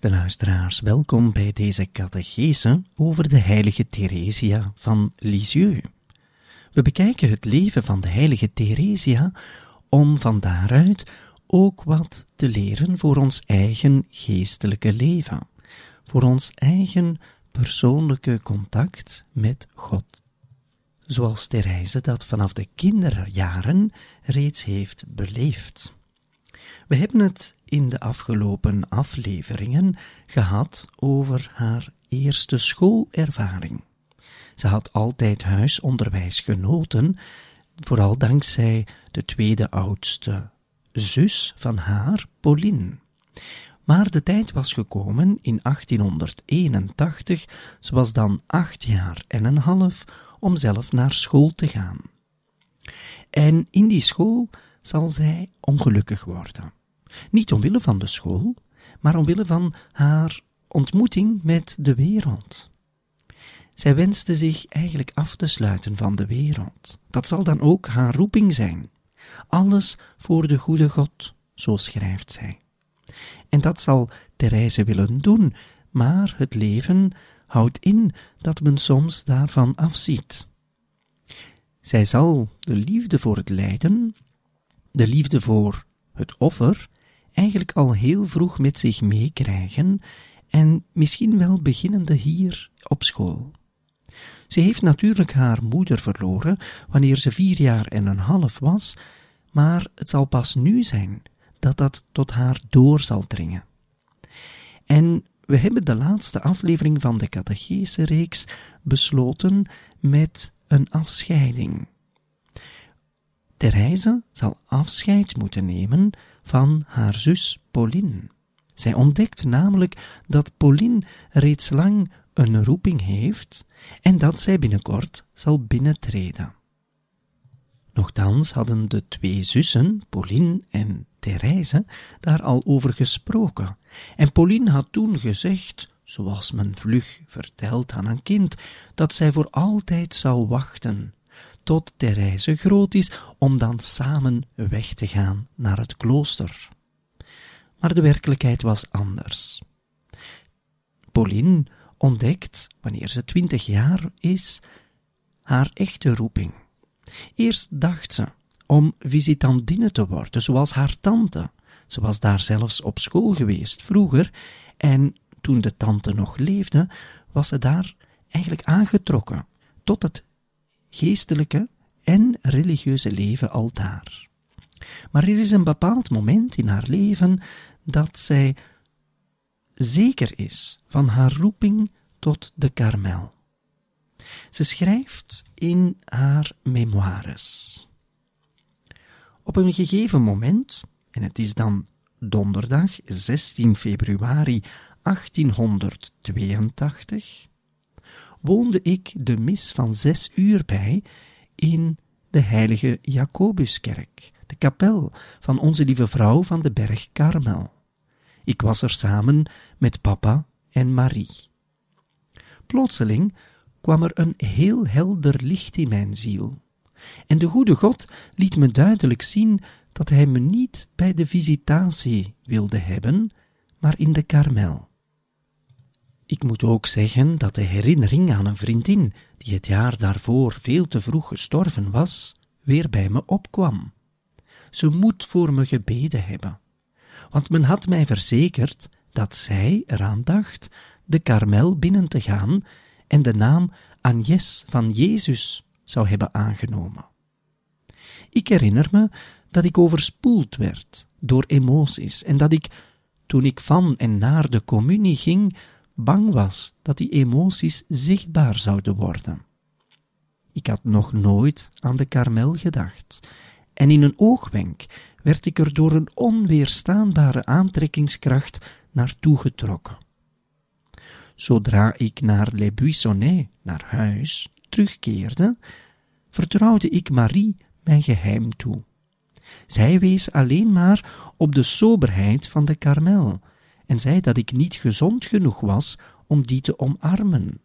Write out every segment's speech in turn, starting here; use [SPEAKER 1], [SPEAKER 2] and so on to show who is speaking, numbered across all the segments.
[SPEAKER 1] Beste luisteraars, welkom bij deze catechese over de heilige Theresia van Lisieux. We bekijken het leven van de heilige Theresia om van daaruit ook wat te leren voor ons eigen geestelijke leven, voor ons eigen persoonlijke contact met God. Zoals Therese dat vanaf de kinderjaren reeds heeft beleefd. We hebben het in de afgelopen afleveringen gehad over haar eerste schoolervaring. Ze had altijd huisonderwijs genoten, vooral dankzij de tweede oudste zus van haar, Pauline. Maar de tijd was gekomen in 1881, ze was dan acht jaar en een half, om zelf naar school te gaan. En in die school zal zij ongelukkig worden. Niet omwille van de school, maar omwille van haar ontmoeting met de wereld. Zij wenste zich eigenlijk af te sluiten van de wereld. Dat zal dan ook haar roeping zijn. Alles voor de goede God, zo schrijft zij. En dat zal Therese willen doen, maar het leven houdt in dat men soms daarvan afziet. Zij zal de liefde voor het lijden, de liefde voor het offer eigenlijk al heel vroeg met zich meekrijgen en misschien wel beginnende hier op school. Ze heeft natuurlijk haar moeder verloren wanneer ze vier jaar en een half was, maar het zal pas nu zijn dat dat tot haar door zal dringen. En we hebben de laatste aflevering van de catechese reeks besloten met een afscheiding. Therese zal afscheid moeten nemen van haar zus Pauline. Zij ontdekt namelijk dat Pauline reeds lang een roeping heeft en dat zij binnenkort zal binnentreden. Nochtans hadden de twee zussen, Pauline en Therese, daar al over gesproken. En Pauline had toen gezegd, zoals men vlug vertelt aan een kind, dat zij voor altijd zou wachten tot Therese groot is, om dan samen weg te gaan naar het klooster. Maar de werkelijkheid was anders. Pauline ontdekt, wanneer ze twintig jaar is, haar echte roeping. Eerst dacht ze om visitandine te worden, zoals haar tante. Ze was daar zelfs op school geweest vroeger, en toen de tante nog leefde, was ze daar eigenlijk aangetrokken tot het geestelijke en religieuze leven altaar. Maar er is een bepaald moment in haar leven dat zij zeker is van haar roeping tot de karmel. Ze schrijft in haar memoires. Op een gegeven moment, en het is dan donderdag 16 februari 1882, woonde ik de mis van zes uur bij in de heilige Jacobuskerk, de kapel van onze lieve vrouw van de berg Karmel. Ik was er samen met papa en Marie. Plotseling kwam er een heel helder licht in mijn ziel. En de goede God liet me duidelijk zien dat hij me niet bij de visitatie wilde hebben, maar in de karmel. Ik moet ook zeggen dat de herinnering aan een vriendin, die het jaar daarvoor veel te vroeg gestorven was, weer bij me opkwam. Ze moet voor me gebeden hebben. want men had mij verzekerd dat zij eraan dacht de karmel binnen te gaan en de naam Agnes van Jezus zou hebben aangenomen. Ik herinner me dat ik overspoeld werd door emoties en dat ik, toen ik van en naar de communie ging, bang was dat die emoties zichtbaar zouden worden. Ik had nog nooit aan de karmel gedacht, en in een oogwenk werd ik er door een onweerstaanbare aantrekkingskracht naartoe getrokken. Zodra ik naar Les Buissonnets, naar huis, terugkeerde, vertrouwde ik Marie mijn geheim toe. Zij wees alleen maar op de soberheid van de karmel en zei dat ik niet gezond genoeg was om die te omarmen.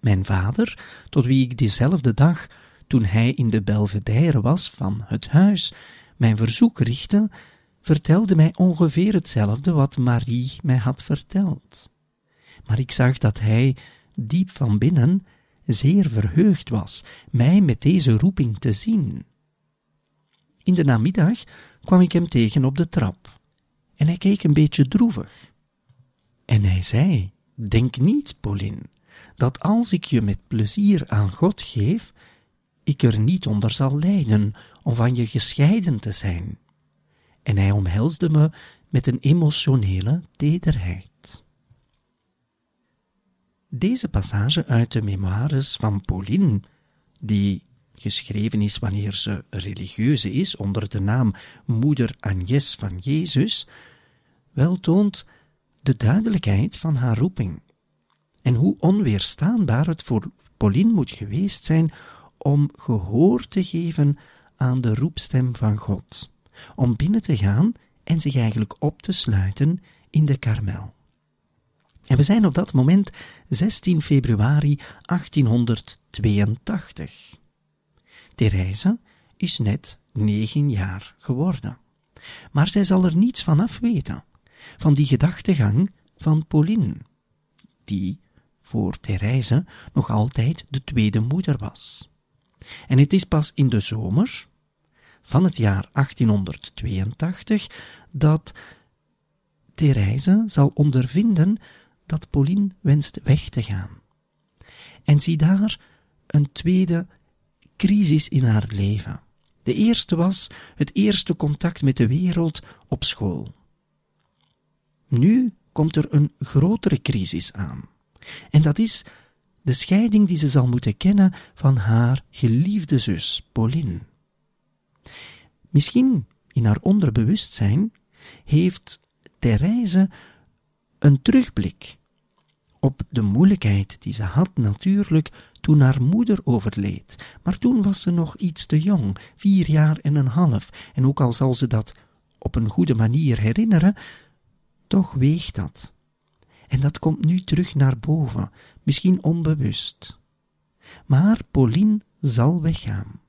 [SPEAKER 1] Mijn vader, tot wie ik diezelfde dag, toen hij in de belvedere was van het huis, mijn verzoek richtte, vertelde mij ongeveer hetzelfde wat Marie mij had verteld. Maar ik zag dat hij, diep van binnen, zeer verheugd was mij met deze roeping te zien. In de namiddag kwam ik hem tegen op de trap, en hij keek een beetje droevig. En hij zei, denk niet, Pauline, dat als ik je met plezier aan God geef, ik er niet onder zal lijden om van je gescheiden te zijn. En hij omhelsde me met een emotionele tederheid. Deze passage uit de memoires van Pauline, die geschreven is wanneer ze religieuze is onder de naam Moeder Agnes van Jezus, wel toont de duidelijkheid van haar roeping en hoe onweerstaanbaar het voor Pauline moet geweest zijn om gehoor te geven aan de roepstem van God, om binnen te gaan en zich eigenlijk op te sluiten in de karmel. En we zijn op dat moment 16 februari 1882. Therese is net negen jaar geworden. Maar zij zal er niets van af weten, van die gedachtegang van Pauline, die voor Therese nog altijd de tweede moeder was. En het is pas in de zomer van het jaar 1882 dat Therese zal ondervinden dat Pauline wenst weg te gaan. En zie daar een tweede crisis in haar leven. De eerste was het eerste contact met de wereld op school. Nu komt er een grotere crisis aan. En dat is de scheiding die ze zal moeten kennen van haar geliefde zus Pauline. Misschien in haar onderbewustzijn heeft Therese een terugblik op de moeilijkheid die ze had natuurlijk toen haar moeder overleed. Maar toen was ze nog iets te jong, vier jaar en een half, en ook al zal ze dat op een goede manier herinneren, toch weegt dat. En dat komt nu terug naar boven, misschien onbewust. Maar Pauline zal weggaan.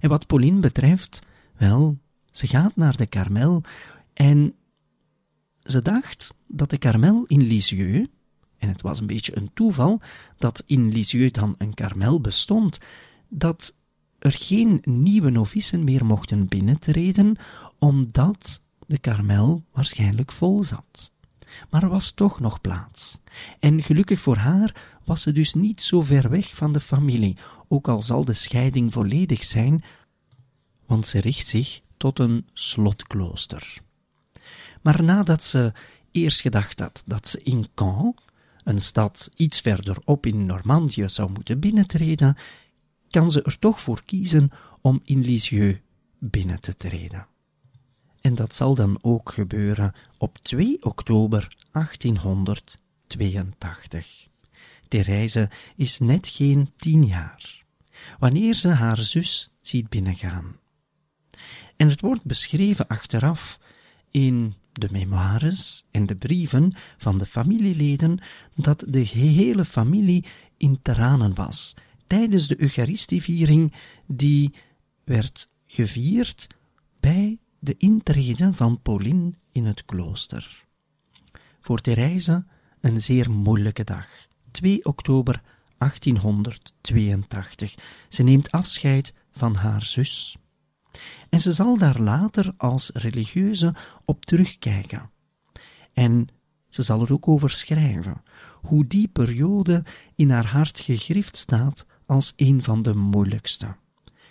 [SPEAKER 1] En wat Pauline betreft, wel, ze gaat naar de Karmel en ze dacht dat de Karmel in Lisieux, en het was een beetje een toeval dat in Lisieux dan een Karmel bestond, dat er geen nieuwe novicen meer mochten binnentreden, omdat de Karmel waarschijnlijk vol zat. Maar er was toch nog plaats. En gelukkig voor haar was ze dus niet zo ver weg van de familie, ook al zal de scheiding volledig zijn, want ze richt zich tot een slotklooster. Maar nadat ze eerst gedacht had dat ze in Caen, een stad iets verderop in Normandië, zou moeten binnentreden, kan ze er toch voor kiezen om in Lisieux binnen te treden. En dat zal dan ook gebeuren op 2 oktober 1882. Therese is net geen tien jaar, wanneer ze haar zus ziet binnengaan. En het wordt beschreven achteraf in de memoires en de brieven van de familieleden dat de gehele familie in tranen was tijdens de Eucharistieviering die werd gevierd bij de intrede van Pauline in het klooster. Voor Therese een zeer moeilijke dag. 2 oktober 1882. Ze neemt afscheid van haar zus. En ze zal daar later als religieuze op terugkijken. En ze zal er ook over schrijven, hoe die periode in haar hart gegrift staat als een van de moeilijkste.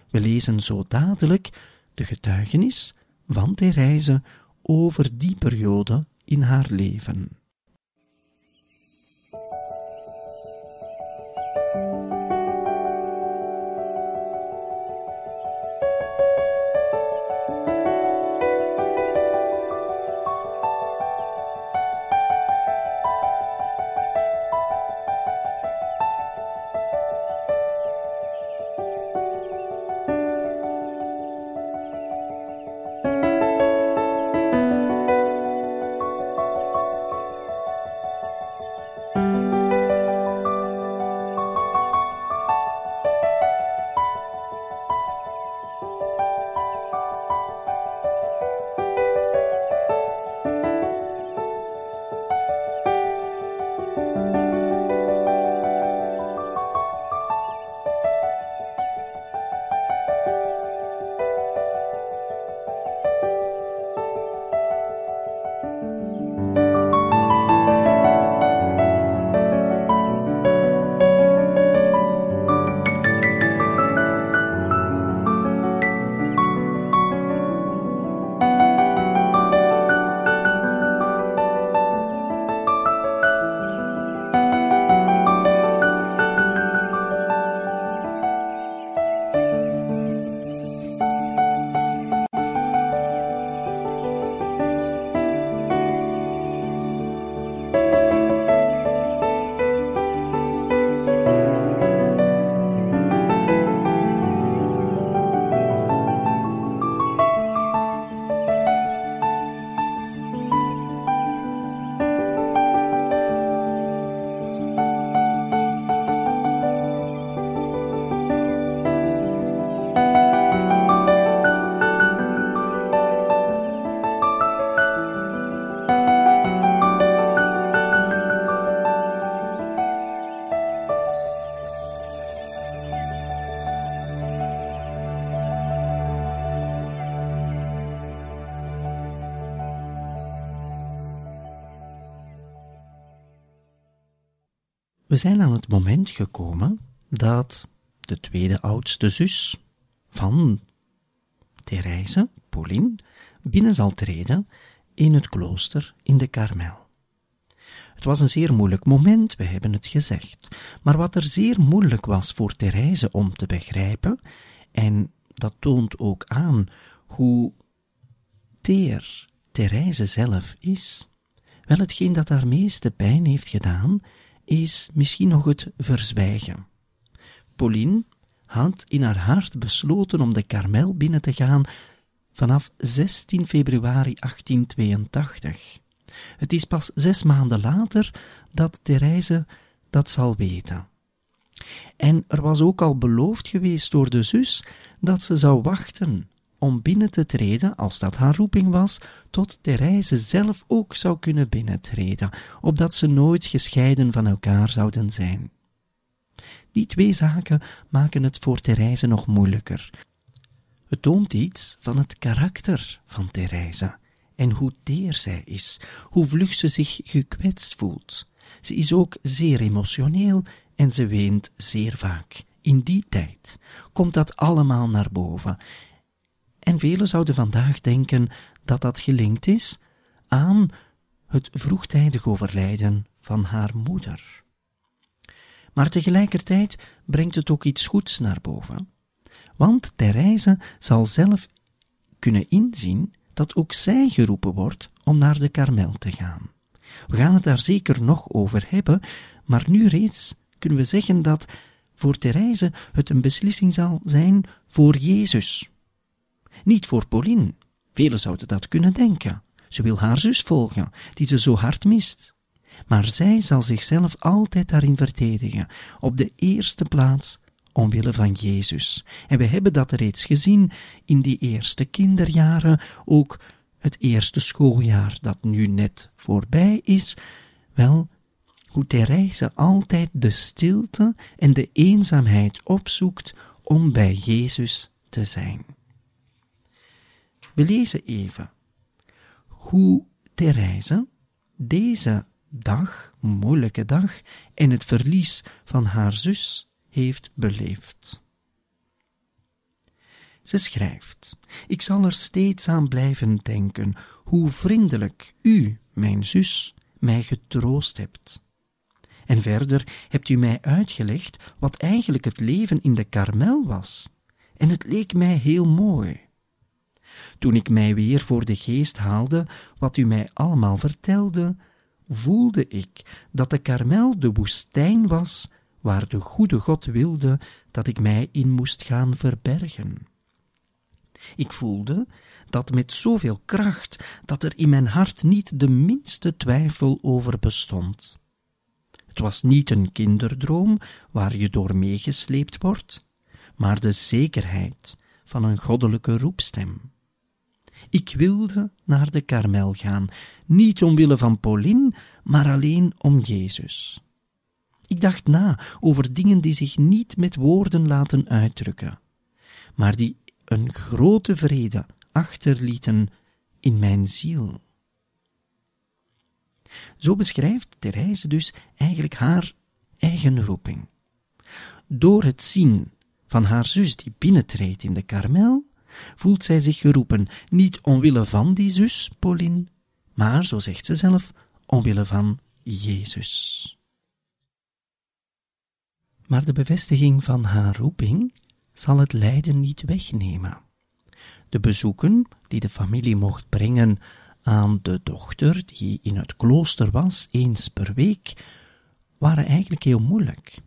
[SPEAKER 1] We lezen zo dadelijk de getuigenis van Therese over die periode in haar leven. We zijn aan het moment gekomen dat de tweede oudste zus van Therese, Pauline, binnen zal treden in het klooster in de Karmel. Het was een zeer moeilijk moment, we hebben het gezegd, maar wat er zeer moeilijk was voor Therese om te begrijpen, en dat toont ook aan hoe teer Therese zelf is, wel hetgeen dat haar meeste pijn heeft gedaan, is misschien nog het verzwijgen. Pauline had in haar hart besloten om de Karmel binnen te gaan vanaf 16 februari 1882. Het is pas zes maanden later dat Therese dat zal weten. En er was ook al beloofd geweest door de zus dat ze zou wachten om binnen te treden, als dat haar roeping was, tot Therese zelf ook zou kunnen binnentreden, opdat ze nooit gescheiden van elkaar zouden zijn. Die twee zaken maken het voor Therese nog moeilijker. Het toont iets van het karakter van Therese en hoe teer zij is, hoe vlug ze zich gekwetst voelt. Ze is ook zeer emotioneel en ze weent zeer vaak. In die tijd komt dat allemaal naar boven en velen zouden vandaag denken dat dat gelinkt is aan het vroegtijdig overlijden van haar moeder. Maar tegelijkertijd brengt het ook iets goeds naar boven, want Therese zal zelf kunnen inzien dat ook zij geroepen wordt om naar de Karmel te gaan. We gaan het daar zeker nog over hebben, maar nu reeds kunnen we zeggen dat voor Therese het een beslissing zal zijn voor Jezus, niet voor Pauline. Velen zouden dat kunnen denken. Ze wil haar zus volgen, die ze zo hard mist. Maar zij zal zichzelf altijd daarin verdedigen, op de eerste plaats omwille van Jezus. En we hebben dat reeds gezien in die eerste kinderjaren, ook het eerste schooljaar dat nu net voorbij is. Wel, hoe Therese altijd de stilte en de eenzaamheid opzoekt om bij Jezus te zijn. We lezen even hoe Therese deze dag, moeilijke dag, en het verlies van haar zus heeft beleefd. Ze schrijft: Ik zal er steeds aan blijven denken hoe vriendelijk u, mijn zus, mij getroost hebt. En verder hebt u mij uitgelegd wat eigenlijk het leven in de karmel was, en het leek mij heel mooi. Toen ik mij weer voor de geest haalde wat u mij allemaal vertelde, voelde ik dat de karmel de woestijn was waar de goede God wilde dat ik mij in moest gaan verbergen. Ik voelde dat met zoveel kracht dat er in mijn hart niet de minste twijfel over bestond. Het was niet een kinderdroom waar je door meegesleept wordt, maar de zekerheid van een goddelijke roepstem. Ik wilde naar de karmel gaan, niet omwille van Pauline, maar alleen om Jezus. Ik dacht na over dingen die zich niet met woorden laten uitdrukken, maar die een grote vrede achterlieten in mijn ziel. Zo beschrijft Therese dus eigenlijk haar eigen roeping. Door het zien van haar zus die binnentreedt in de karmel, voelt zij zich geroepen, niet omwille van die zus, Pauline, maar, zo zegt ze zelf, omwille van Jezus. Maar de bevestiging van haar roeping zal het lijden niet wegnemen. De bezoeken die de familie mocht brengen aan de dochter die in het klooster was, eens per week, waren eigenlijk heel moeilijk.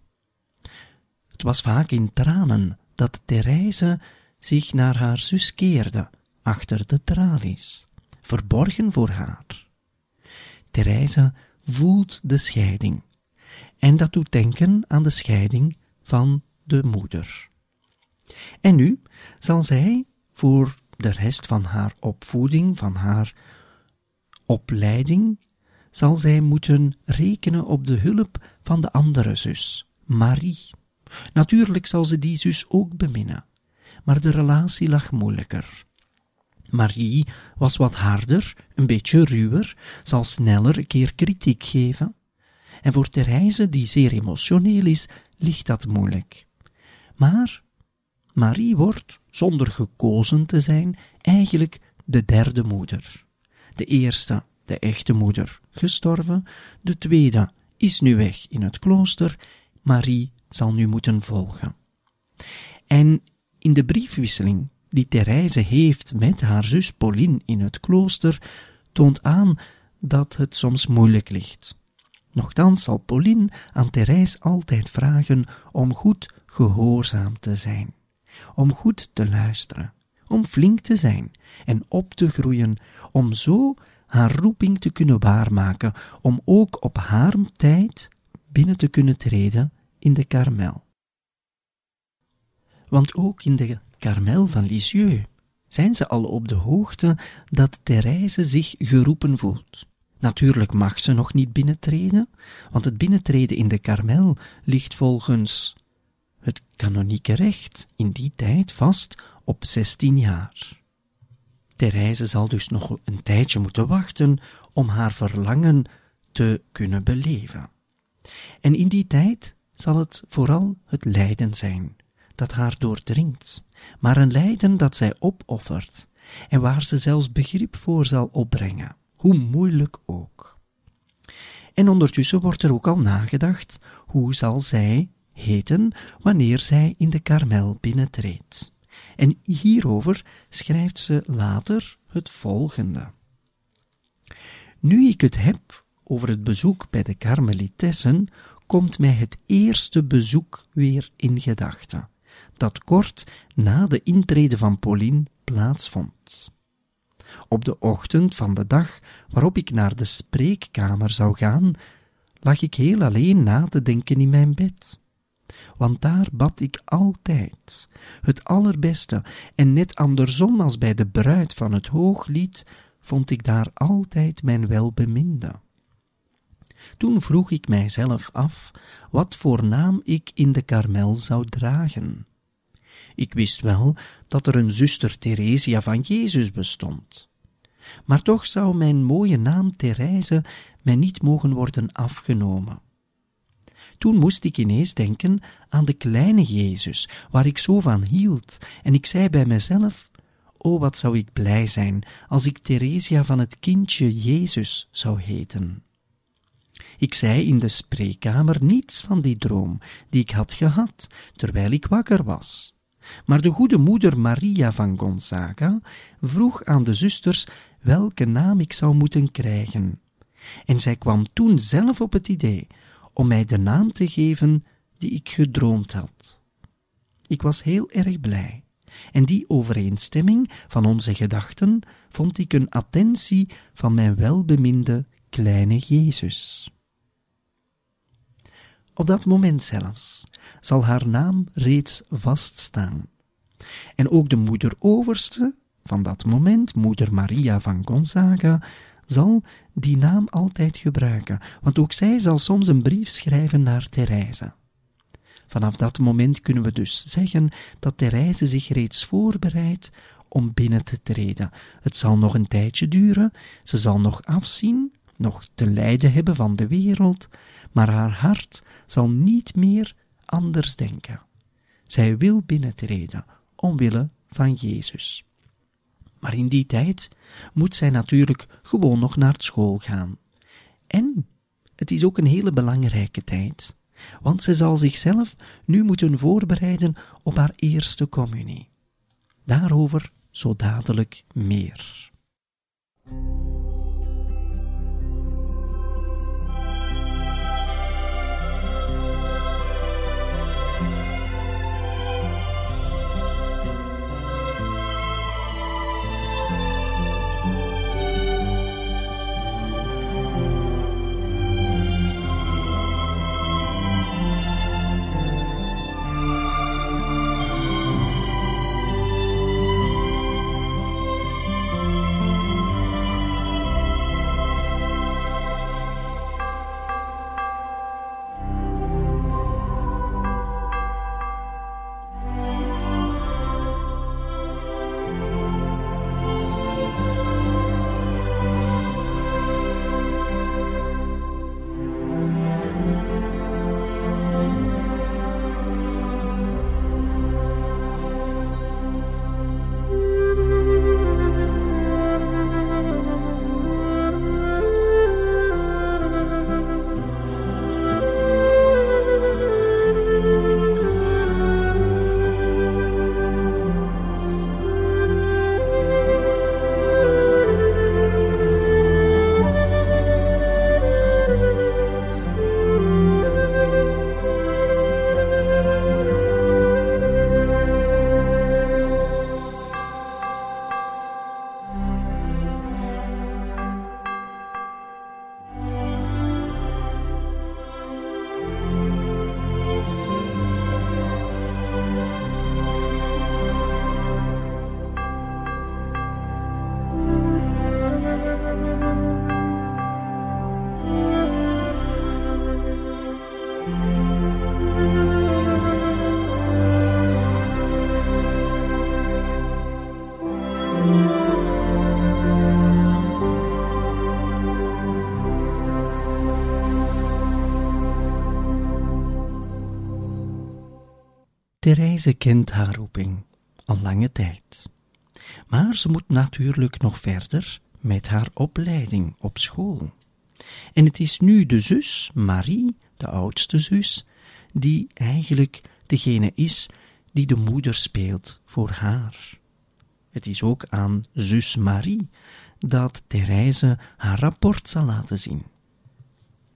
[SPEAKER 1] Het was vaak in tranen dat Therese zich naar haar zus keerde, achter de tralies, verborgen voor haar. Therese voelt de scheiding, en dat doet denken aan de scheiding van de moeder. En nu zal zij voor de rest van haar opvoeding, van haar opleiding, zal zij moeten rekenen op de hulp van de andere zus, Marie. Natuurlijk zal ze die zus ook beminnen, maar de relatie lag moeilijker. Marie was wat harder, een beetje ruwer, zal sneller een keer kritiek geven. En voor Therese, die zeer emotioneel is, ligt dat moeilijk. Maar Marie wordt, zonder gekozen te zijn, eigenlijk de derde moeder. De eerste, de echte moeder, gestorven, de tweede is nu weg in het klooster, Marie zal nu moeten volgen. En in de briefwisseling die Therese heeft met haar zus Pauline in het klooster, toont aan dat het soms moeilijk ligt. Nochtans zal Pauline aan Therese altijd vragen om goed gehoorzaam te zijn, om goed te luisteren, om flink te zijn en op te groeien, om zo haar roeping te kunnen waarmaken, om ook op haar tijd binnen te kunnen treden in de karmel. Want ook in de karmel van Lisieux zijn ze al op de hoogte dat Therese zich geroepen voelt. Natuurlijk mag ze nog niet binnentreden, want het binnentreden in de karmel ligt volgens het kanonieke recht in die tijd vast op zestien jaar. Therese zal dus nog een tijdje moeten wachten om haar verlangen te kunnen beleven. En in die tijd zal het vooral het lijden zijn dat haar doordringt, maar een lijden dat zij opoffert en waar ze zelfs begrip voor zal opbrengen, hoe moeilijk ook. En ondertussen wordt er ook al nagedacht hoe zal zij heten wanneer zij in de karmel binnentreedt. En hierover schrijft ze later het volgende. Nu ik het heb over het bezoek bij de karmelitessen, komt mij het eerste bezoek weer in gedachten, dat kort na de intrede van Pauline plaatsvond. Op de ochtend van de dag waarop ik naar de spreekkamer zou gaan, lag ik heel alleen na te denken in mijn bed want daar bad ik altijd het allerbeste, en net andersom als bij de bruid van het hooglied, vond ik daar altijd mijn welbeminde. Toen vroeg ik mijzelf af wat voor naam ik in de karmel zou dragen. Ik wist wel dat er een zuster Theresia van Jezus bestond. Maar toch zou mijn mooie naam Therese mij niet mogen worden afgenomen. Toen moest ik ineens denken aan de kleine Jezus, waar ik zo van hield, en ik zei bij mezelf: O, wat zou ik blij zijn als ik Theresia van het kindje Jezus zou heten. Ik zei in de spreekkamer niets van die droom die ik had gehad terwijl ik wakker was. Maar de goede moeder Maria van Gonzaga vroeg aan de zusters welke naam ik zou moeten krijgen. En zij kwam toen zelf op het idee om mij de naam te geven die ik gedroomd had. Ik was heel erg blij, en die overeenstemming van onze gedachten vond ik een attentie van mijn welbeminde kleine Jezus. Op dat moment zelfs zal haar naam reeds vaststaan. En ook de moeder overste van dat moment, moeder Maria van Gonzaga, zal die naam altijd gebruiken, want ook zij zal soms een brief schrijven naar Therese. Vanaf dat moment kunnen we dus zeggen dat Therese zich reeds voorbereidt om binnen te treden. Het zal nog een tijdje duren, ze zal nog afzien, nog te lijden hebben van de wereld, maar haar hart zal niet meer anders denken. Zij wil binnentreden, omwille van Jezus. Maar in die tijd moet zij natuurlijk gewoon nog naar school gaan. En het is ook een hele belangrijke tijd, want ze zal zichzelf nu moeten voorbereiden op haar eerste communie. Daarover zo dadelijk meer. Therese kent haar roeping al lange tijd. Maar ze moet natuurlijk nog verder met haar opleiding op school. En het is nu de zus, Marie, de oudste zus, die eigenlijk degene is die de moeder speelt voor haar. Het is ook aan zus Marie dat Therese haar rapport zal laten zien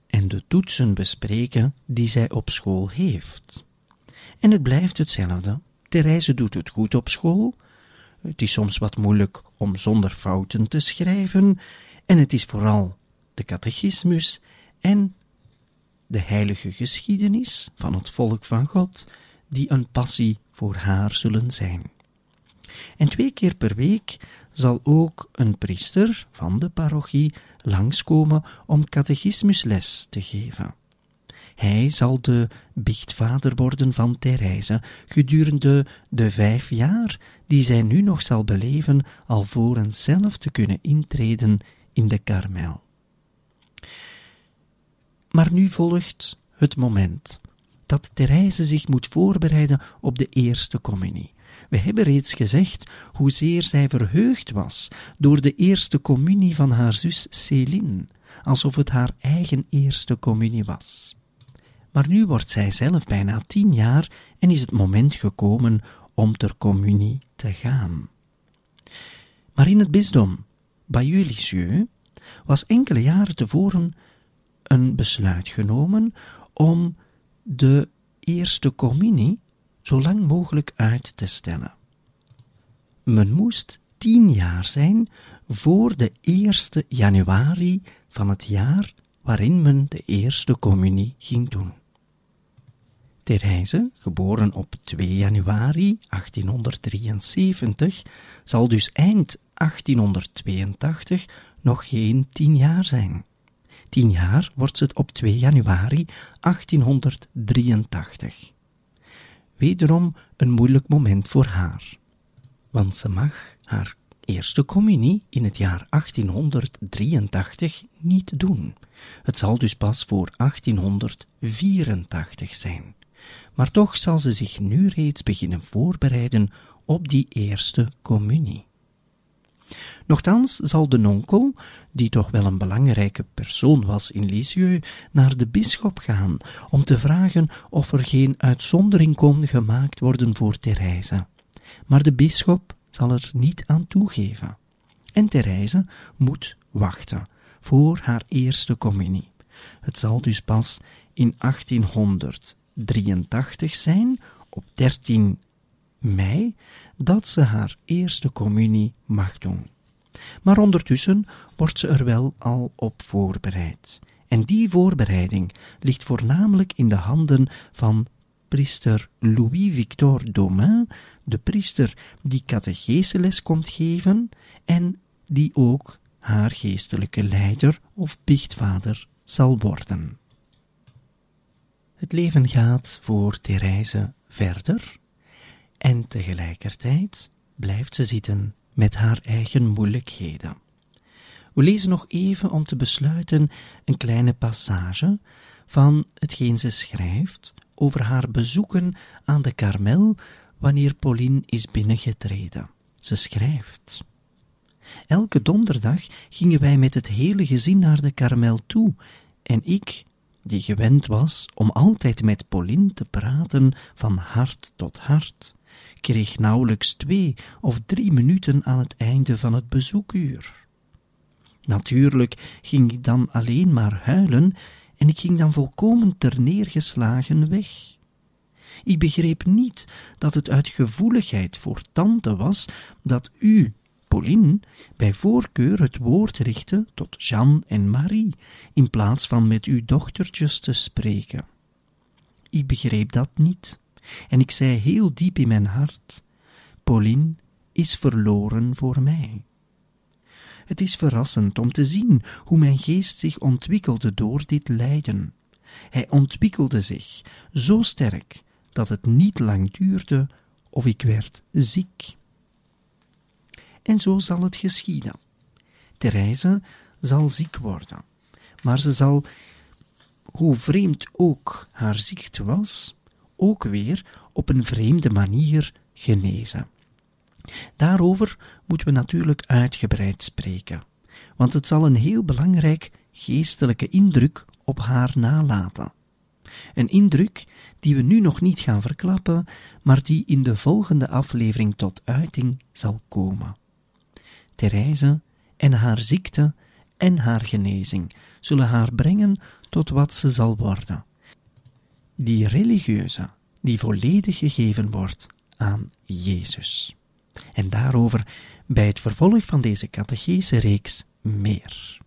[SPEAKER 1] en de toetsen bespreken die zij op school heeft. En het blijft hetzelfde. Therese doet het goed op school. Het is soms wat moeilijk om zonder fouten te schrijven. En het is vooral de catechismus en de heilige geschiedenis van het volk van God die een passie voor haar zullen zijn. En twee keer per week zal ook een priester van de parochie langskomen om catechismusles te geven. Hij zal de biechtvader worden van Therese gedurende de vijf jaar die zij nu nog zal beleven, alvorens zelf te kunnen intreden in de karmel. Maar nu volgt het moment dat Therese zich moet voorbereiden op de eerste communie. We hebben reeds gezegd hoezeer zij verheugd was door de eerste communie van haar zus Céline, alsof het haar eigen eerste communie was. Maar nu wordt zij zelf bijna tien jaar en is het moment gekomen om ter communie te gaan. Maar in het bisdom Bayeux-Lisieux was enkele jaren tevoren een besluit genomen om de eerste communie zo lang mogelijk uit te stellen. Men moest tien jaar zijn voor de eerste januari van het jaar waarin men de eerste communie ging doen. Therese, geboren op 2 januari 1873, zal dus eind 1882 nog geen tien jaar zijn. Tien jaar wordt ze op 2 januari 1883. Wederom een moeilijk moment voor haar, want ze mag haar eerste communie in het jaar 1883 niet doen. Het zal dus pas voor 1884 zijn. Maar toch zal ze zich nu reeds beginnen voorbereiden op die eerste communie. Nochtans zal de nonkel, die toch wel een belangrijke persoon was in Lisieux, naar de bisschop gaan om te vragen of er geen uitzondering kon gemaakt worden voor Therese. Maar de bisschop zal er niet aan toegeven. En Therese moet wachten voor haar eerste communie. Het zal dus pas in 1883 zijn, op 13 mei, dat ze haar eerste communie mag doen. Maar ondertussen wordt ze er wel al op voorbereid. En die voorbereiding ligt voornamelijk in de handen van priester Louis-Victor Domain, de priester die catecheseles komt geven en die ook haar geestelijke leider of biechtvader zal worden. Het leven gaat voor Therese verder en tegelijkertijd blijft ze zitten met haar eigen moeilijkheden. We lezen nog even om te besluiten een kleine passage van hetgeen ze schrijft over haar bezoeken aan de Karmel wanneer Pauline is binnengetreden. Ze schrijft. Elke donderdag gingen wij met het hele gezin naar de Karmel toe, en ik, die gewend was om altijd met Pauline te praten van hart tot hart, kreeg nauwelijks twee of drie minuten aan het einde van het bezoekuur. Natuurlijk ging ik dan alleen maar huilen en ik ging dan volkomen terneergeslagen weg. Ik begreep niet dat het uit gevoeligheid voor tante was dat u, Pauline, bij voorkeur het woord richtte tot Jeanne en Marie, in plaats van met uw dochtertjes te spreken. Ik begreep dat niet. En ik zei heel diep in mijn hart: Pauline is verloren voor mij. Het is verrassend om te zien hoe mijn geest zich ontwikkelde door dit lijden. Hij ontwikkelde zich zo sterk dat het niet lang duurde of ik werd ziek. En zo zal het geschieden. Therese zal ziek worden, maar ze zal, hoe vreemd ook haar ziekte was, ook weer op een vreemde manier genezen. Daarover moeten we natuurlijk uitgebreid spreken, want het zal een heel belangrijk geestelijke indruk op haar nalaten. Een indruk die we nu nog niet gaan verklappen, maar die in de volgende aflevering tot uiting zal komen. Therese en haar ziekte en haar genezing zullen haar brengen tot wat ze zal worden die religieuze, die volledig gegeven wordt aan Jezus. En daarover bij het vervolg van deze catechese reeks meer.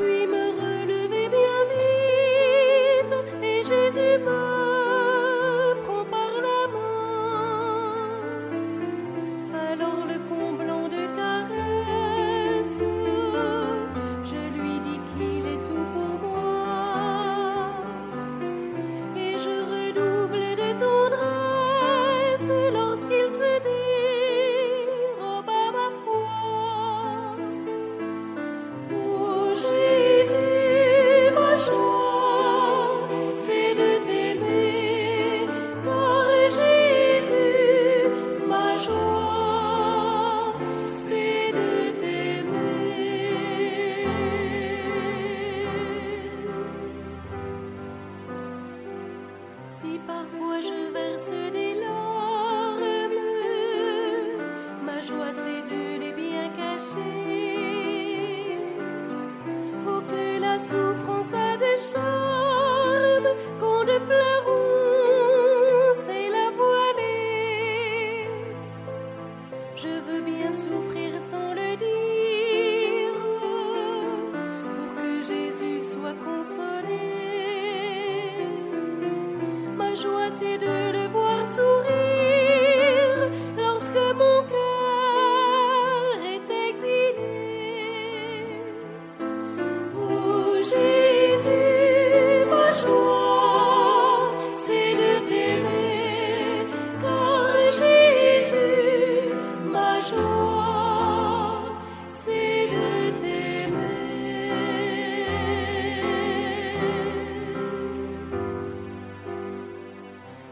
[SPEAKER 2] puis me relever bien vite. Et Jésus m'a parfois je verse des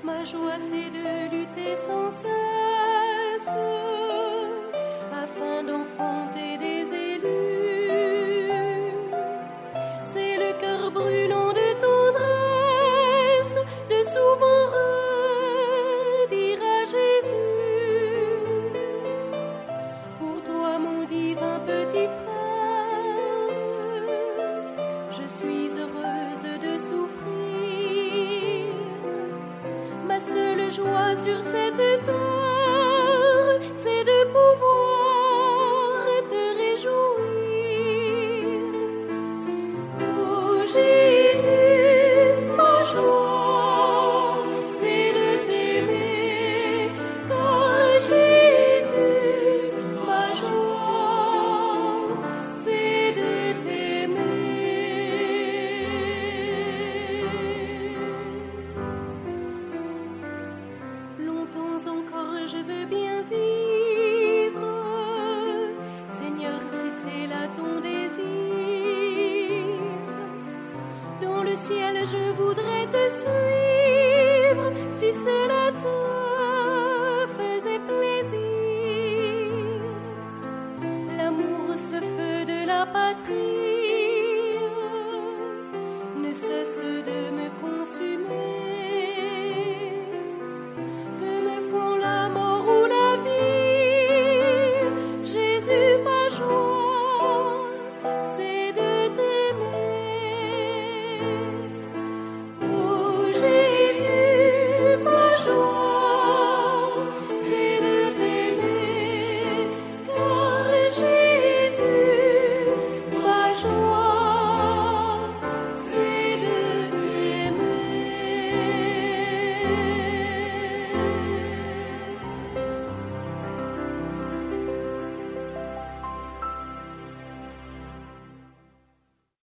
[SPEAKER 2] Ma joie c'est de lutter sans cesse. je voudrais